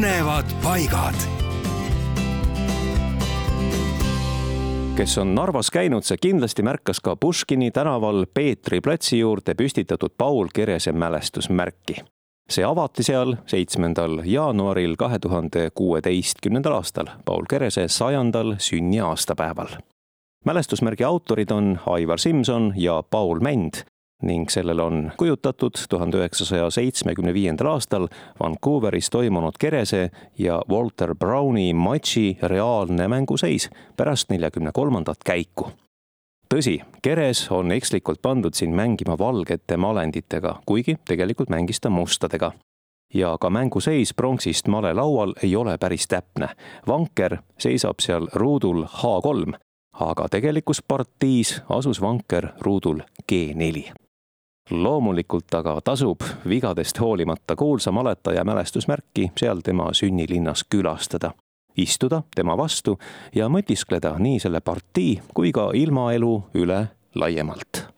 põnevad paigad. kes on Narvas käinud, see kindlasti märkas ka Puškini tänaval Peetri platsi juurde püstitatud Paul Kerese mälestusmärki. see avati seal seitsmendal jaanuaril kahe tuhande kuueteistkümnendal aastal, Paul Kerese sajandal sünniaastapäeval. mälestusmärgi autorid on Aivar Simson ja Paul Mänd ning sellel on kujutatud tuhande üheksasaja seitsmekümne viiendal aastal Vancouveris toimunud Kerese ja Walter Browni matši reaalne mänguseis pärast neljakümne kolmandat käiku. tõsi, Keres on ekslikult pandud siin mängima valgete malenditega, kuigi tegelikult mängis ta mustadega ja ka mänguseis pronksist malelaual ei ole päris täpne. vanker seisab seal ruudul H3, aga tegelikus partiis asus vanker ruudul G4 loomulikult aga tasub vigadest hoolimata kuulsa maletaja mälestusmärki seal tema sünnilinnas külastada, istuda tema vastu ja mõtiskleda nii selle partii kui ka ilmaelu üle laiemalt.